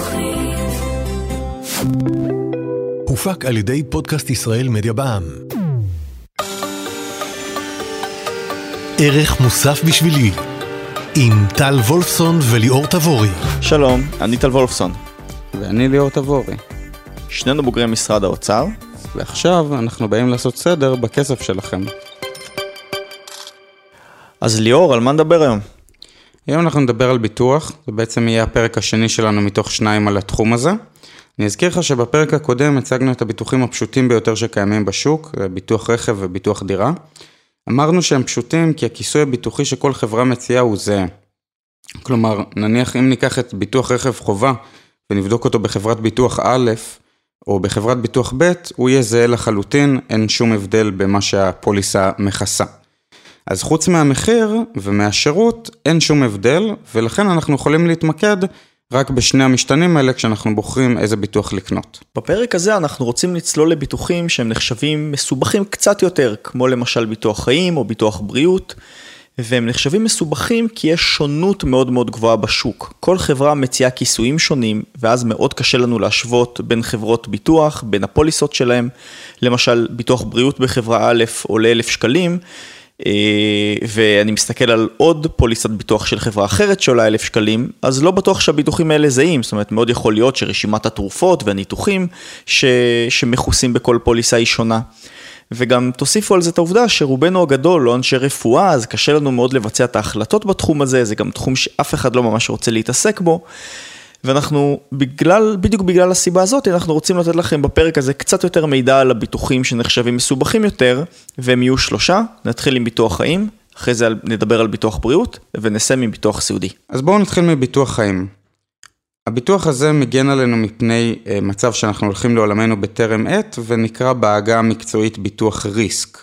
ביטוחים. הופק על ידי פודקאסט ישראל מדיה בע"מ. ערך מוסף בשבילי עם טל וולפסון וליאור תבורי. שלום, אני טל וולפסון. ואני ליאור תבורי. שנינו בוגרי משרד האוצר. ועכשיו אנחנו באים לעשות סדר בכסף שלכם. אז ליאור, על מה נדבר היום? היום אנחנו נדבר על ביטוח, זה בעצם יהיה הפרק השני שלנו מתוך שניים על התחום הזה. אני אזכיר לך שבפרק הקודם הצגנו את הביטוחים הפשוטים ביותר שקיימים בשוק, ביטוח רכב וביטוח דירה. אמרנו שהם פשוטים כי הכיסוי הביטוחי שכל חברה מציעה הוא זהה. כלומר, נניח אם ניקח את ביטוח רכב חובה ונבדוק אותו בחברת ביטוח א', או בחברת ביטוח ב', הוא יהיה זהה לחלוטין, אין שום הבדל במה שהפוליסה מכסה. אז חוץ מהמחיר ומהשירות, אין שום הבדל, ולכן אנחנו יכולים להתמקד רק בשני המשתנים האלה כשאנחנו בוחרים איזה ביטוח לקנות. בפרק הזה אנחנו רוצים לצלול לביטוחים שהם נחשבים מסובכים קצת יותר, כמו למשל ביטוח חיים או ביטוח בריאות, והם נחשבים מסובכים כי יש שונות מאוד מאוד גבוהה בשוק. כל חברה מציעה כיסויים שונים, ואז מאוד קשה לנו להשוות בין חברות ביטוח, בין הפוליסות שלהם. למשל, ביטוח בריאות בחברה א' עולה אלף שקלים, ואני מסתכל על עוד פוליסת ביטוח של חברה אחרת שעולה אלף שקלים, אז לא בטוח שהביטוחים האלה זהים, זאת אומרת מאוד יכול להיות שרשימת התרופות והניתוחים ש... שמכוסים בכל פוליסה היא שונה. וגם תוסיפו על זה את העובדה שרובנו הגדול לא אנשי רפואה, אז קשה לנו מאוד לבצע את ההחלטות בתחום הזה, זה גם תחום שאף אחד לא ממש רוצה להתעסק בו. ואנחנו בגלל, בדיוק בגלל הסיבה הזאת, אנחנו רוצים לתת לכם בפרק הזה קצת יותר מידע על הביטוחים שנחשבים מסובכים יותר, והם יהיו שלושה, נתחיל עם ביטוח חיים, אחרי זה נדבר על ביטוח בריאות, ונסיים עם ביטוח סיעודי. אז בואו נתחיל מביטוח חיים. הביטוח הזה מגן עלינו מפני uh, מצב שאנחנו הולכים לעולמנו בטרם עת, ונקרא בעגה המקצועית ביטוח ריסק.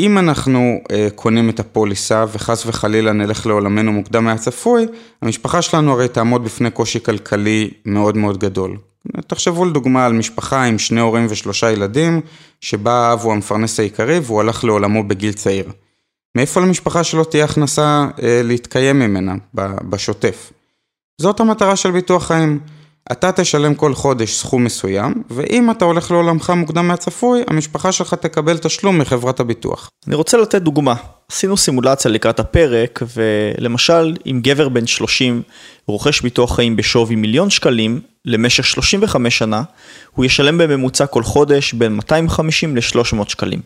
אם אנחנו uh, קונים את הפוליסה וחס וחלילה נלך לעולמנו מוקדם מהצפוי, המשפחה שלנו הרי תעמוד בפני קושי כלכלי מאוד מאוד גדול. תחשבו לדוגמה על משפחה עם שני הורים ושלושה ילדים, שבה האב הוא המפרנס העיקרי והוא הלך לעולמו בגיל צעיר. מאיפה למשפחה שלו תהיה הכנסה uh, להתקיים ממנה בשוטף? זאת המטרה של ביטוח חיים. אתה תשלם כל חודש סכום מסוים, ואם אתה הולך לעולמך מוקדם מהצפוי, המשפחה שלך תקבל תשלום מחברת הביטוח. אני רוצה לתת דוגמה. עשינו סימולציה לקראת הפרק, ולמשל, אם גבר בן 30 רוכש ביטוח חיים בשווי מיליון שקלים, למשך 35 שנה, הוא ישלם בממוצע כל חודש בין 250 ל-300 שקלים.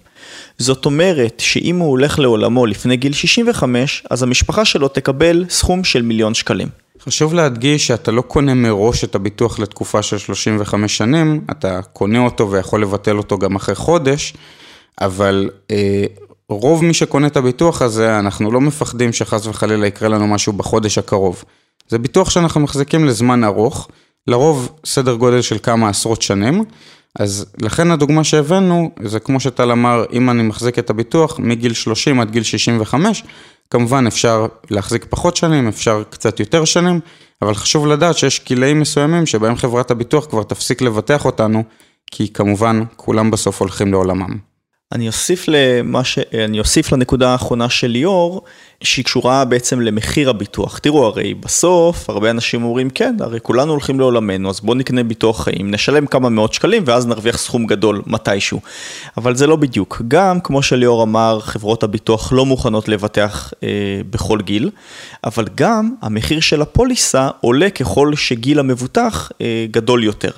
זאת אומרת שאם הוא הולך לעולמו לפני גיל 65, אז המשפחה שלו תקבל סכום של מיליון שקלים. חשוב להדגיש שאתה לא קונה מראש את הביטוח לתקופה של 35 שנים, אתה קונה אותו ויכול לבטל אותו גם אחרי חודש, אבל אה, רוב מי שקונה את הביטוח הזה, אנחנו לא מפחדים שחס וחלילה יקרה לנו משהו בחודש הקרוב. זה ביטוח שאנחנו מחזיקים לזמן ארוך, לרוב סדר גודל של כמה עשרות שנים, אז לכן הדוגמה שהבאנו, זה כמו שטל אמר, אם אני מחזיק את הביטוח מגיל 30 עד גיל 65, כמובן אפשר להחזיק פחות שנים, אפשר קצת יותר שנים, אבל חשוב לדעת שיש גילאים מסוימים שבהם חברת הביטוח כבר תפסיק לבטח אותנו, כי כמובן כולם בסוף הולכים לעולמם. אני אוסיף, למה ש... אני אוסיף לנקודה האחרונה של ליאור, שהיא קשורה בעצם למחיר הביטוח. תראו, הרי בסוף הרבה אנשים אומרים, כן, הרי כולנו הולכים לעולמנו, אז בואו נקנה ביטוח חיים, נשלם כמה מאות שקלים ואז נרוויח סכום גדול מתישהו. אבל זה לא בדיוק. גם, כמו שליאור אמר, חברות הביטוח לא מוכנות לבטח אה, בכל גיל, אבל גם המחיר של הפוליסה עולה ככל שגיל המבוטח אה, גדול יותר.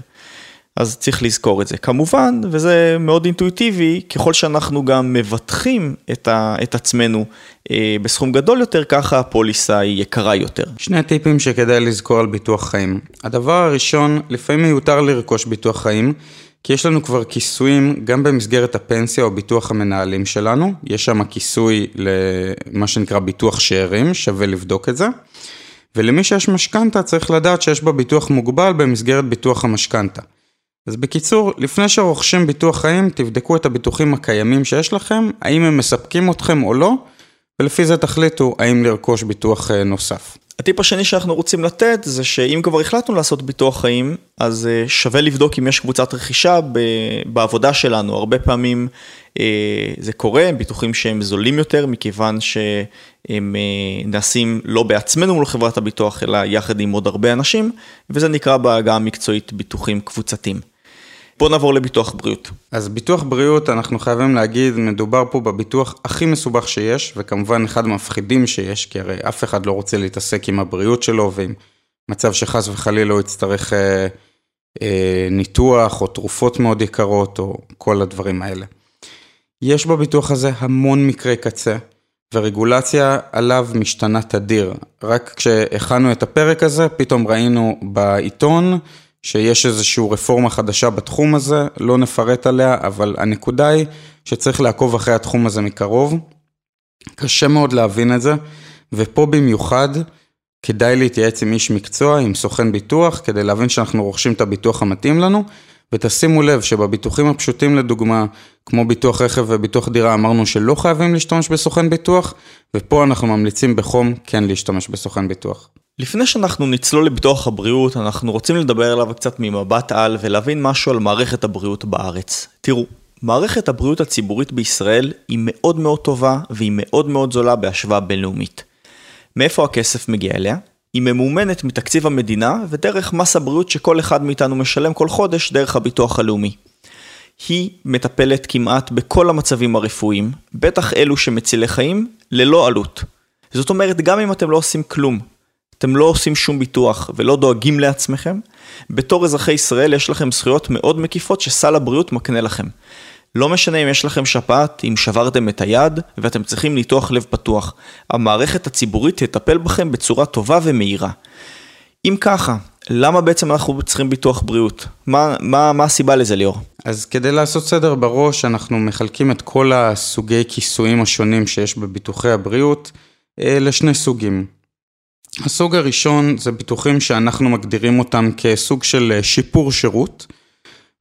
אז צריך לזכור את זה. כמובן, וזה מאוד אינטואיטיבי, ככל שאנחנו גם מבטחים את, ה, את עצמנו אה, בסכום גדול יותר, ככה הפוליסה היא יקרה יותר. שני טיפים שכדאי לזכור על ביטוח חיים. הדבר הראשון, לפעמים מיותר לרכוש ביטוח חיים, כי יש לנו כבר כיסויים גם במסגרת הפנסיה או ביטוח המנהלים שלנו, יש שם כיסוי למה שנקרא ביטוח שאירים, שווה לבדוק את זה. ולמי שיש משכנתה צריך לדעת שיש בה ביטוח מוגבל במסגרת ביטוח המשכנתה. אז בקיצור, לפני שרוכשים ביטוח חיים, תבדקו את הביטוחים הקיימים שיש לכם, האם הם מספקים אתכם או לא, ולפי זה תחליטו האם לרכוש ביטוח אה, נוסף. הטיפ השני שאנחנו רוצים לתת זה שאם כבר החלטנו לעשות ביטוח חיים, אז אה, שווה לבדוק אם יש קבוצת רכישה בעבודה שלנו. הרבה פעמים אה, זה קורה, ביטוחים שהם זולים יותר, מכיוון שהם נעשים לא בעצמנו מול חברת הביטוח, אלא יחד עם עוד הרבה אנשים, וזה נקרא בעגה המקצועית ביטוחים קבוצתיים. בואו נעבור לביטוח בריאות. אז ביטוח בריאות, אנחנו חייבים להגיד, מדובר פה בביטוח הכי מסובך שיש, וכמובן אחד המפחידים שיש, כי הרי אף אחד לא רוצה להתעסק עם הבריאות שלו ועם מצב שחס וחלילה הוא יצטרך אה, אה, ניתוח או תרופות מאוד יקרות או כל הדברים האלה. יש בביטוח הזה המון מקרי קצה, ורגולציה עליו משתנה תדיר. רק כשהכנו את הפרק הזה, פתאום ראינו בעיתון, שיש איזושהי רפורמה חדשה בתחום הזה, לא נפרט עליה, אבל הנקודה היא שצריך לעקוב אחרי התחום הזה מקרוב. קשה מאוד להבין את זה, ופה במיוחד כדאי להתייעץ עם איש מקצוע, עם סוכן ביטוח, כדי להבין שאנחנו רוכשים את הביטוח המתאים לנו, ותשימו לב שבביטוחים הפשוטים לדוגמה, כמו ביטוח רכב וביטוח דירה, אמרנו שלא חייבים להשתמש בסוכן ביטוח, ופה אנחנו ממליצים בחום כן להשתמש בסוכן ביטוח. לפני שאנחנו נצלול לביטוח הבריאות, אנחנו רוצים לדבר עליו קצת ממבט על ולהבין משהו על מערכת הבריאות בארץ. תראו, מערכת הבריאות הציבורית בישראל היא מאוד מאוד טובה והיא מאוד מאוד זולה בהשוואה בינלאומית. מאיפה הכסף מגיע אליה? היא ממומנת מתקציב המדינה ודרך מס הבריאות שכל אחד מאיתנו משלם כל חודש דרך הביטוח הלאומי. היא מטפלת כמעט בכל המצבים הרפואיים, בטח אלו שמצילי חיים, ללא עלות. זאת אומרת, גם אם אתם לא עושים כלום, אתם לא עושים שום ביטוח ולא דואגים לעצמכם, בתור אזרחי ישראל יש לכם זכויות מאוד מקיפות שסל הבריאות מקנה לכם. לא משנה אם יש לכם שפעת, אם שברתם את היד ואתם צריכים ניתוח לב פתוח. המערכת הציבורית תטפל בכם בצורה טובה ומהירה. אם ככה, למה בעצם אנחנו צריכים ביטוח בריאות? מה, מה, מה הסיבה לזה ליאור? אז כדי לעשות סדר בראש, אנחנו מחלקים את כל הסוגי כיסויים השונים שיש בביטוחי הבריאות אה, לשני סוגים. הסוג הראשון זה ביטוחים שאנחנו מגדירים אותם כסוג של אה, שיפור שירות,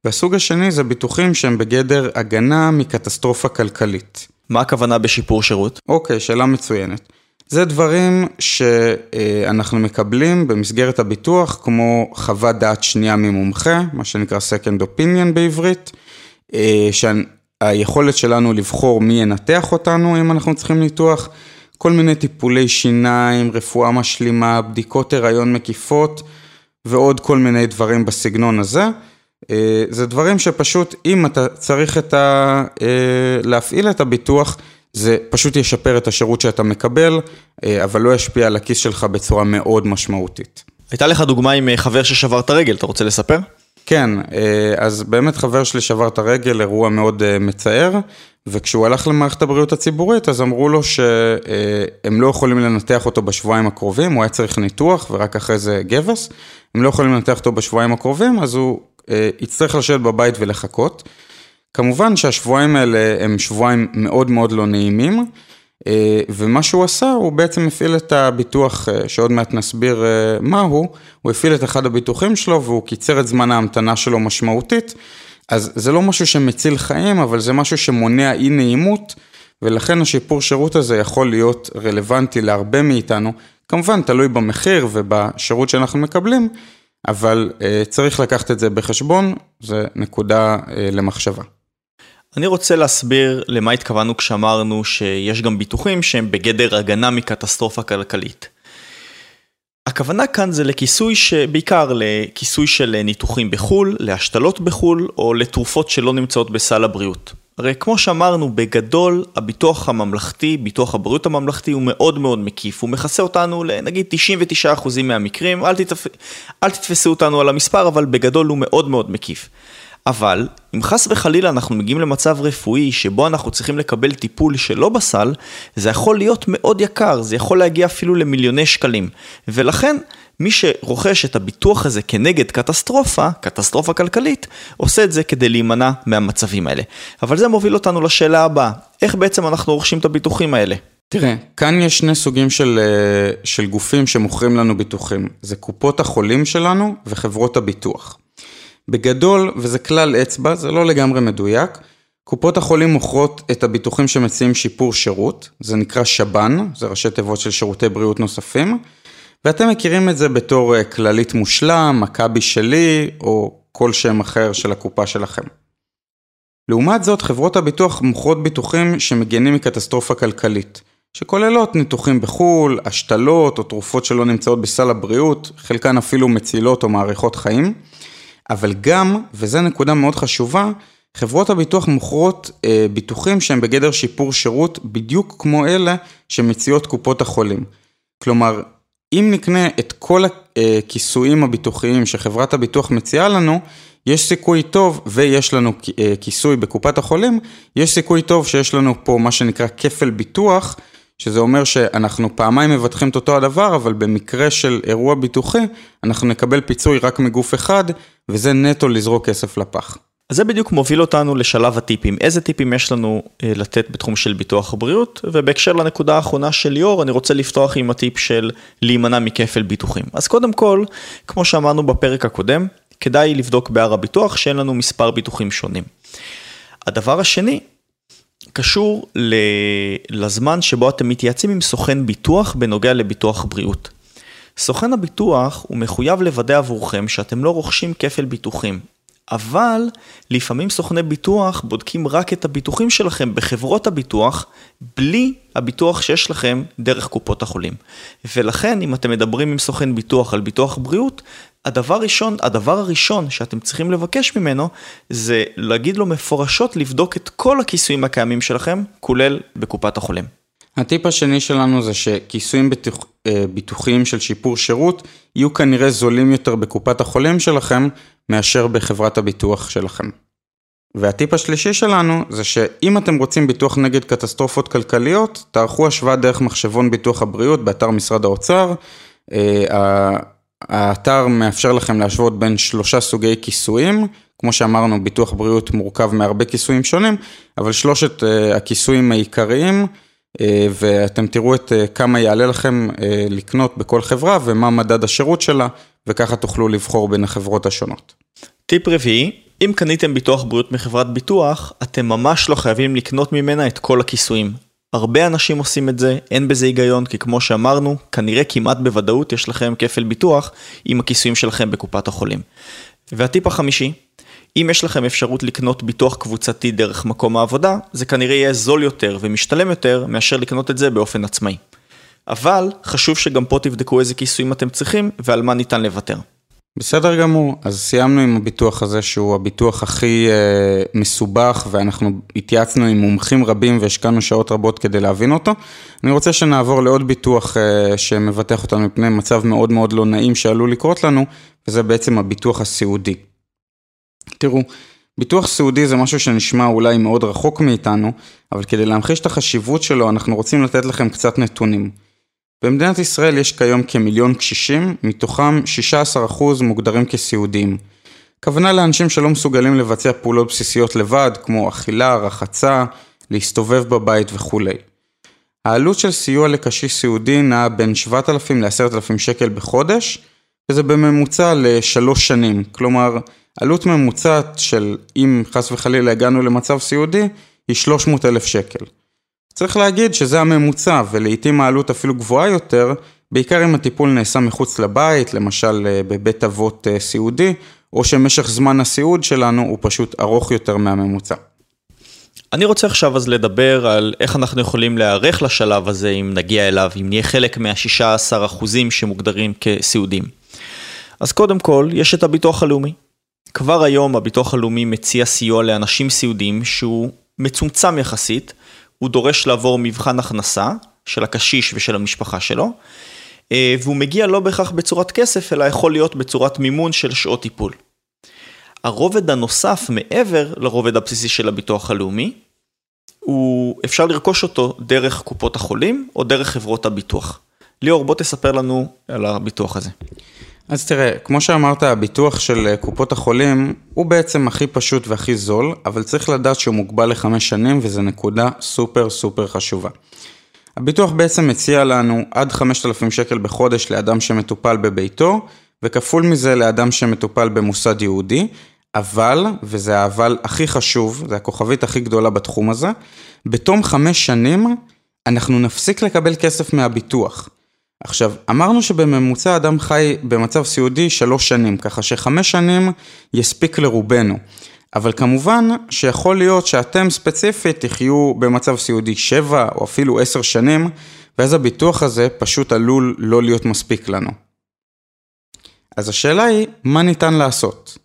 והסוג השני זה ביטוחים שהם בגדר הגנה מקטסטרופה כלכלית. מה הכוונה בשיפור שירות? אוקיי, שאלה מצוינת. זה דברים שאנחנו מקבלים במסגרת הביטוח, כמו חוות דעת שנייה ממומחה, מה שנקרא second opinion בעברית, אה, שהיכולת שלנו לבחור מי ינתח אותנו אם אנחנו צריכים ניתוח, כל מיני טיפולי שיניים, רפואה משלימה, בדיקות הריון מקיפות ועוד כל מיני דברים בסגנון הזה. אה, זה דברים שפשוט אם אתה צריך את ה... אה, להפעיל את הביטוח, זה פשוט ישפר את השירות שאתה מקבל, אה, אבל לא ישפיע על הכיס שלך בצורה מאוד משמעותית. הייתה לך דוגמה עם חבר ששבר את הרגל, אתה רוצה לספר? כן, אז באמת חבר שלי שבר את הרגל, אירוע מאוד מצער, וכשהוא הלך למערכת הבריאות הציבורית, אז אמרו לו שהם לא יכולים לנתח אותו בשבועיים הקרובים, הוא היה צריך ניתוח ורק אחרי זה גבס, הם לא יכולים לנתח אותו בשבועיים הקרובים, אז הוא יצטרך לשבת בבית ולחכות. כמובן שהשבועיים האלה הם שבועיים מאוד מאוד לא נעימים, ומה שהוא עשה, הוא בעצם הפעיל את הביטוח, שעוד מעט נסביר מהו, הוא הפעיל את אחד הביטוחים שלו והוא קיצר את זמן ההמתנה שלו משמעותית. אז זה לא משהו שמציל חיים, אבל זה משהו שמונע אי נעימות, ולכן השיפור שירות הזה יכול להיות רלוונטי להרבה מאיתנו, כמובן תלוי במחיר ובשירות שאנחנו מקבלים, אבל uh, צריך לקחת את זה בחשבון, זה נקודה uh, למחשבה. אני רוצה להסביר למה התכוונו כשאמרנו שיש גם ביטוחים שהם בגדר הגנה מקטסטרופה כלכלית. הכוונה כאן זה לכיסוי. בעיקר לכיסוי של ניתוחים בחו"ל, להשתלות בחו"ל, או לתרופות שלא נמצאות בסל הבריאות. הרי כמו שאמרנו, בגדול, הביטוח הממלכתי, ביטוח הבריאות הממלכתי הוא מאוד מאוד מקיף, הוא מכסה אותנו לנגיד 99% מהמקרים, אל, תתפ... אל תתפסו אותנו על המספר, אבל בגדול הוא מאוד מאוד מקיף. אבל אם חס וחלילה אנחנו מגיעים למצב רפואי שבו אנחנו צריכים לקבל טיפול שלא בסל, זה יכול להיות מאוד יקר, זה יכול להגיע אפילו למיליוני שקלים. ולכן, מי שרוכש את הביטוח הזה כנגד קטסטרופה, קטסטרופה כלכלית, עושה את זה כדי להימנע מהמצבים האלה. אבל זה מוביל אותנו לשאלה הבאה, איך בעצם אנחנו רוכשים את הביטוחים האלה? תראה, כאן יש שני סוגים של, אה, של גופים שמוכרים לנו ביטוחים. זה קופות החולים שלנו וחברות הביטוח. בגדול, וזה כלל אצבע, זה לא לגמרי מדויק, קופות החולים מוכרות את הביטוחים שמציעים שיפור שירות, זה נקרא שב"ן, זה ראשי תיבות של שירותי בריאות נוספים, ואתם מכירים את זה בתור כללית מושלם, מכבי שלי, או כל שם אחר של הקופה שלכם. לעומת זאת, חברות הביטוח מוכרות ביטוחים שמגנים מקטסטרופה כלכלית, שכוללות ניתוחים בחו"ל, השתלות או תרופות שלא נמצאות בסל הבריאות, חלקן אפילו מצילות או מאריכות חיים, אבל גם, וזו נקודה מאוד חשובה, חברות הביטוח מוכרות אה, ביטוחים שהם בגדר שיפור שירות בדיוק כמו אלה שמציעות קופות החולים. כלומר, אם נקנה את כל הכיסויים הביטוחיים שחברת הביטוח מציעה לנו, יש סיכוי טוב, ויש לנו אה, כיסוי בקופת החולים, יש סיכוי טוב שיש לנו פה מה שנקרא כפל ביטוח, שזה אומר שאנחנו פעמיים מבטחים את אותו הדבר, אבל במקרה של אירוע ביטוחי, אנחנו נקבל פיצוי רק מגוף אחד, וזה נטו לזרוק כסף לפח. אז זה בדיוק מוביל אותנו לשלב הטיפים. איזה טיפים יש לנו אה, לתת בתחום של ביטוח הבריאות? ובהקשר לנקודה האחרונה של ליאור, אני רוצה לפתוח עם הטיפ של להימנע מכפל ביטוחים. אז קודם כל, כמו שאמרנו בפרק הקודם, כדאי לבדוק בהר הביטוח שאין לנו מספר ביטוחים שונים. הדבר השני, קשור לזמן שבו אתם מתייעצים עם סוכן ביטוח בנוגע לביטוח בריאות. סוכן הביטוח הוא מחויב לוודא עבורכם שאתם לא רוכשים כפל ביטוחים. אבל לפעמים סוכני ביטוח בודקים רק את הביטוחים שלכם בחברות הביטוח, בלי הביטוח שיש לכם דרך קופות החולים. ולכן, אם אתם מדברים עם סוכן ביטוח על ביטוח בריאות, הדבר הראשון, הדבר הראשון שאתם צריכים לבקש ממנו, זה להגיד לו מפורשות לבדוק את כל הכיסויים הקיימים שלכם, כולל בקופת החולים. הטיפ השני שלנו זה שכיסויים ביטוח, אה, ביטוחיים של שיפור שירות יהיו כנראה זולים יותר בקופת החולים שלכם מאשר בחברת הביטוח שלכם. והטיפ השלישי שלנו זה שאם אתם רוצים ביטוח נגד קטסטרופות כלכליות, תערכו השוואה דרך מחשבון ביטוח הבריאות באתר משרד האוצר. אה, האתר מאפשר לכם להשוות בין שלושה סוגי כיסויים, כמו שאמרנו ביטוח בריאות מורכב מהרבה כיסויים שונים, אבל שלושת אה, הכיסויים העיקריים ואתם תראו את אה, כמה יעלה לכם אה, לקנות בכל חברה ומה מדד השירות שלה, וככה תוכלו לבחור בין החברות השונות. טיפ רביעי, אם קניתם ביטוח בריאות מחברת ביטוח, אתם ממש לא חייבים לקנות ממנה את כל הכיסויים. הרבה אנשים עושים את זה, אין בזה היגיון, כי כמו שאמרנו, כנראה כמעט בוודאות יש לכם כפל ביטוח עם הכיסויים שלכם בקופת החולים. והטיפ החמישי, אם יש לכם אפשרות לקנות ביטוח קבוצתי דרך מקום העבודה, זה כנראה יהיה זול יותר ומשתלם יותר מאשר לקנות את זה באופן עצמאי. אבל חשוב שגם פה תבדקו איזה כיסויים אתם צריכים ועל מה ניתן לוותר. בסדר גמור, אז סיימנו עם הביטוח הזה שהוא הביטוח הכי אה, מסובך ואנחנו התייעצנו עם מומחים רבים והשקענו שעות רבות כדי להבין אותו. אני רוצה שנעבור לעוד ביטוח אה, שמבטח אותנו מפני מצב מאוד מאוד לא נעים שעלול לקרות לנו, וזה בעצם הביטוח הסיעודי. תראו, ביטוח סיעודי זה משהו שנשמע אולי מאוד רחוק מאיתנו, אבל כדי להמחיש את החשיבות שלו אנחנו רוצים לתת לכם קצת נתונים. במדינת ישראל יש כיום כמיליון קשישים, מתוכם 16% מוגדרים כסיעודיים. כוונה לאנשים שלא מסוגלים לבצע פעולות בסיסיות לבד, כמו אכילה, רחצה, להסתובב בבית וכולי. העלות של סיוע לקשיש סיעודי נעה בין 7,000 ל-10,000 שקל בחודש, וזה בממוצע לשלוש שנים, כלומר עלות ממוצעת של אם חס וחלילה הגענו למצב סיעודי, היא 300 אלף שקל. צריך להגיד שזה הממוצע, ולעיתים העלות אפילו גבוהה יותר, בעיקר אם הטיפול נעשה מחוץ לבית, למשל אה, בבית אבות אה, סיעודי, או שמשך זמן הסיעוד שלנו הוא פשוט ארוך יותר מהממוצע. אני רוצה עכשיו אז לדבר על איך אנחנו יכולים להיערך לשלב הזה אם נגיע אליו, אם נהיה חלק מה-16% שמוגדרים כסיעודים. אז קודם כל, יש את הביטוח הלאומי. כבר היום הביטוח הלאומי מציע סיוע לאנשים סיעודיים שהוא מצומצם יחסית, הוא דורש לעבור מבחן הכנסה של הקשיש ושל המשפחה שלו, אה, והוא מגיע לא בהכרח בצורת כסף, אלא יכול להיות בצורת מימון של שעות טיפול. הרובד הנוסף מעבר לרובד הבסיסי של הביטוח הלאומי, הוא אפשר לרכוש אותו דרך קופות החולים או דרך חברות הביטוח. ליאור, בוא תספר לנו על הביטוח הזה. אז תראה, כמו שאמרת, הביטוח של אה, קופות החולים הוא בעצם הכי פשוט והכי זול, אבל צריך לדעת שהוא מוגבל לחמש שנים וזו נקודה סופר סופר חשובה. הביטוח בעצם מציע לנו עד 5,000 שקל בחודש לאדם שמטופל בביתו, וכפול מזה לאדם שמטופל במוסד יהודי, אבל, וזה האבל הכי חשוב, זה הכוכבית הכי גדולה בתחום הזה, בתום חמש שנים אנחנו נפסיק לקבל כסף מהביטוח. עכשיו, אמרנו שבממוצע אדם חי במצב סיעודי שלוש שנים, ככה שחמש שנים יספיק לרובנו. אבל כמובן שיכול להיות שאתם ספציפית תחיו במצב סיעודי שבע או אפילו עשר שנים, ואז הביטוח הזה פשוט עלול לא להיות מספיק לנו. אז השאלה היא, מה ניתן לעשות?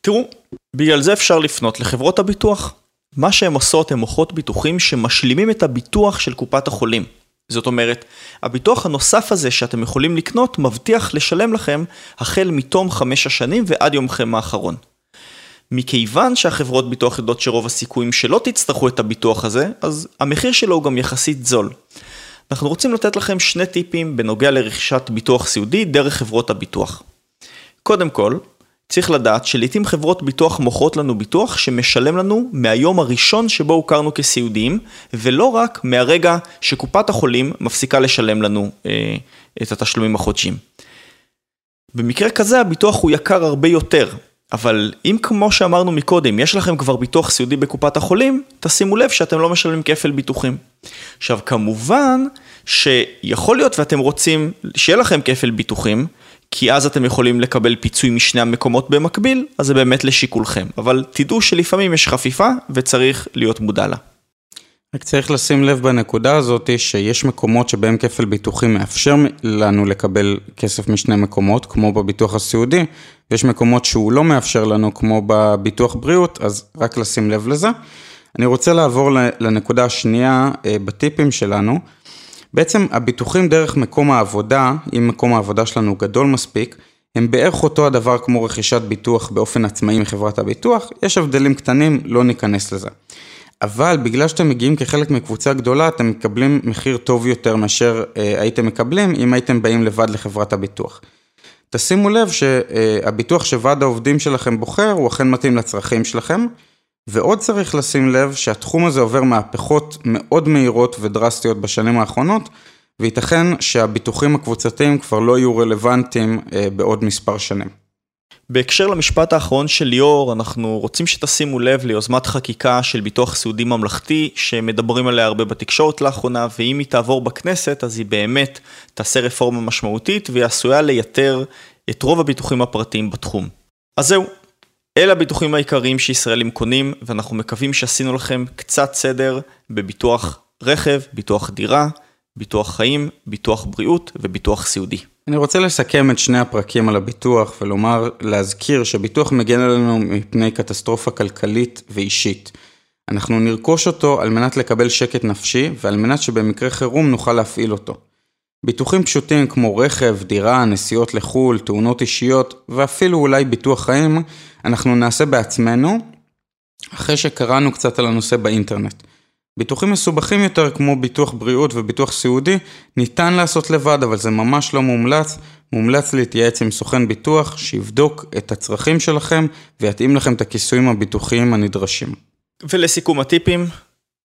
תראו, בגלל זה אפשר לפנות לחברות הביטוח. מה שהן עושות, הן מוכרות ביטוחים שמשלימים את הביטוח של קופת החולים. זאת אומרת, הביטוח הנוסף הזה שאתם יכולים לקנות מבטיח לשלם לכם החל מתום חמש השנים ועד יומכם האחרון. מכיוון שהחברות ביטוח יודעות שרוב הסיכויים שלא תצטרכו את הביטוח הזה, אז המחיר שלו הוא גם יחסית זול. אנחנו רוצים לתת לכם שני טיפים בנוגע לרכישת ביטוח סיעודי דרך חברות הביטוח. קודם כל, צריך לדעת שלעיתים חברות ביטוח מוכרות לנו ביטוח שמשלם לנו מהיום הראשון שבו הוכרנו כסיעודיים, ולא רק מהרגע שקופת החולים מפסיקה לשלם לנו אה, את התשלומים החודשיים. במקרה כזה הביטוח הוא יקר הרבה יותר, אבל אם כמו שאמרנו מקודם, יש לכם כבר ביטוח סיעודי בקופת החולים, תשימו לב שאתם לא משלמים כפל ביטוחים. עכשיו כמובן שיכול להיות ואתם רוצים שיהיה לכם כפל ביטוחים, כי אז אתם יכולים לקבל פיצוי משני המקומות במקביל, אז זה באמת לשיקולכם. אבל תדעו שלפעמים יש חפיפה וצריך להיות מודע לה. רק צריך לשים לב בנקודה הזאת שיש מקומות שבהם כפל ביטוחים מאפשר לנו לקבל כסף משני מקומות, כמו בביטוח הסיעודי, ויש מקומות שהוא לא מאפשר לנו, כמו בביטוח בריאות, אז רק לשים לב לזה. אני רוצה לעבור לנקודה השנייה אה, בטיפים שלנו. בעצם הביטוחים דרך מקום העבודה, אם מקום העבודה שלנו גדול מספיק, הם בערך אותו הדבר כמו רכישת ביטוח באופן עצמאי מחברת הביטוח, יש הבדלים קטנים, לא ניכנס לזה. אבל בגלל שאתם מגיעים כחלק מקבוצה גדולה, אתם מקבלים מחיר טוב יותר מאשר אה, הייתם מקבלים אם הייתם באים לבד לחברת הביטוח. תשימו לב שהביטוח שוועד העובדים שלכם בוחר הוא אכן מתאים לצרכים שלכם, ועוד צריך לשים לב שהתחום הזה עובר מהפכות מאוד מהירות ודרסטיות בשנים האחרונות, וייתכן שהביטוחים הקבוצתיים כבר לא יהיו רלוונטיים אה, בעוד מספר שנים. בהקשר למשפט האחרון של ליאור, אנחנו רוצים שתשימו לב ליוזמת חקיקה של ביטוח סיעודי ממלכתי, שמדברים עליה הרבה בתקשורת לאחרונה, ואם היא תעבור בכנסת, אז היא באמת תעשה רפורמה משמעותית, והיא עשויה לייתר את רוב הביטוחים הפרטיים בתחום. אז זהו, אלה הביטוחים העיקריים שישראלים קונים, ואנחנו מקווים שעשינו לכם קצת סדר בביטוח רכב, ביטוח דירה, ביטוח חיים, ביטוח בריאות וביטוח סיעודי. אני רוצה לסכם את שני הפרקים על הביטוח ולומר, להזכיר שביטוח מגן עלינו מפני קטסטרופה כלכלית ואישית. אנחנו נרכוש אותו על מנת לקבל שקט נפשי ועל מנת שבמקרה חירום נוכל להפעיל אותו. ביטוחים פשוטים כמו רכב, דירה, נסיעות לחו"ל, תאונות אישיות ואפילו אולי ביטוח חיים, אנחנו נעשה בעצמנו אחרי שקראנו קצת על הנושא באינטרנט. ביטוחים מסובכים יותר כמו ביטוח בריאות וביטוח סיעודי ניתן לעשות לבד אבל זה ממש לא מומלץ, מומלץ להתייעץ עם סוכן ביטוח שיבדוק את הצרכים שלכם ויתאים לכם את הכיסויים הביטוחיים הנדרשים. ולסיכום הטיפים,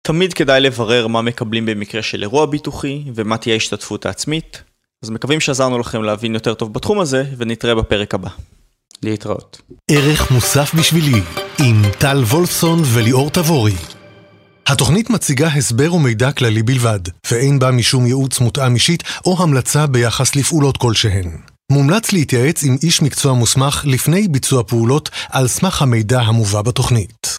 תמיד כדאי לברר מה מקבלים במקרה של אירוע ביטוחי ומה תהיה ההשתתפות העצמית. אז מקווים שעזרנו לכם להבין יותר טוב בתחום הזה ונתראה בפרק הבא. להתראות. ערך מוסף בשבילי עם טל וולפסון וליאור תבורי. התוכנית מציגה הסבר ומידע כללי בלבד, ואין בה משום ייעוץ מותאם אישית או המלצה ביחס לפעולות כלשהן. מומלץ להתייעץ עם איש מקצוע מוסמך לפני ביצוע פעולות על סמך המידע המובא בתוכנית.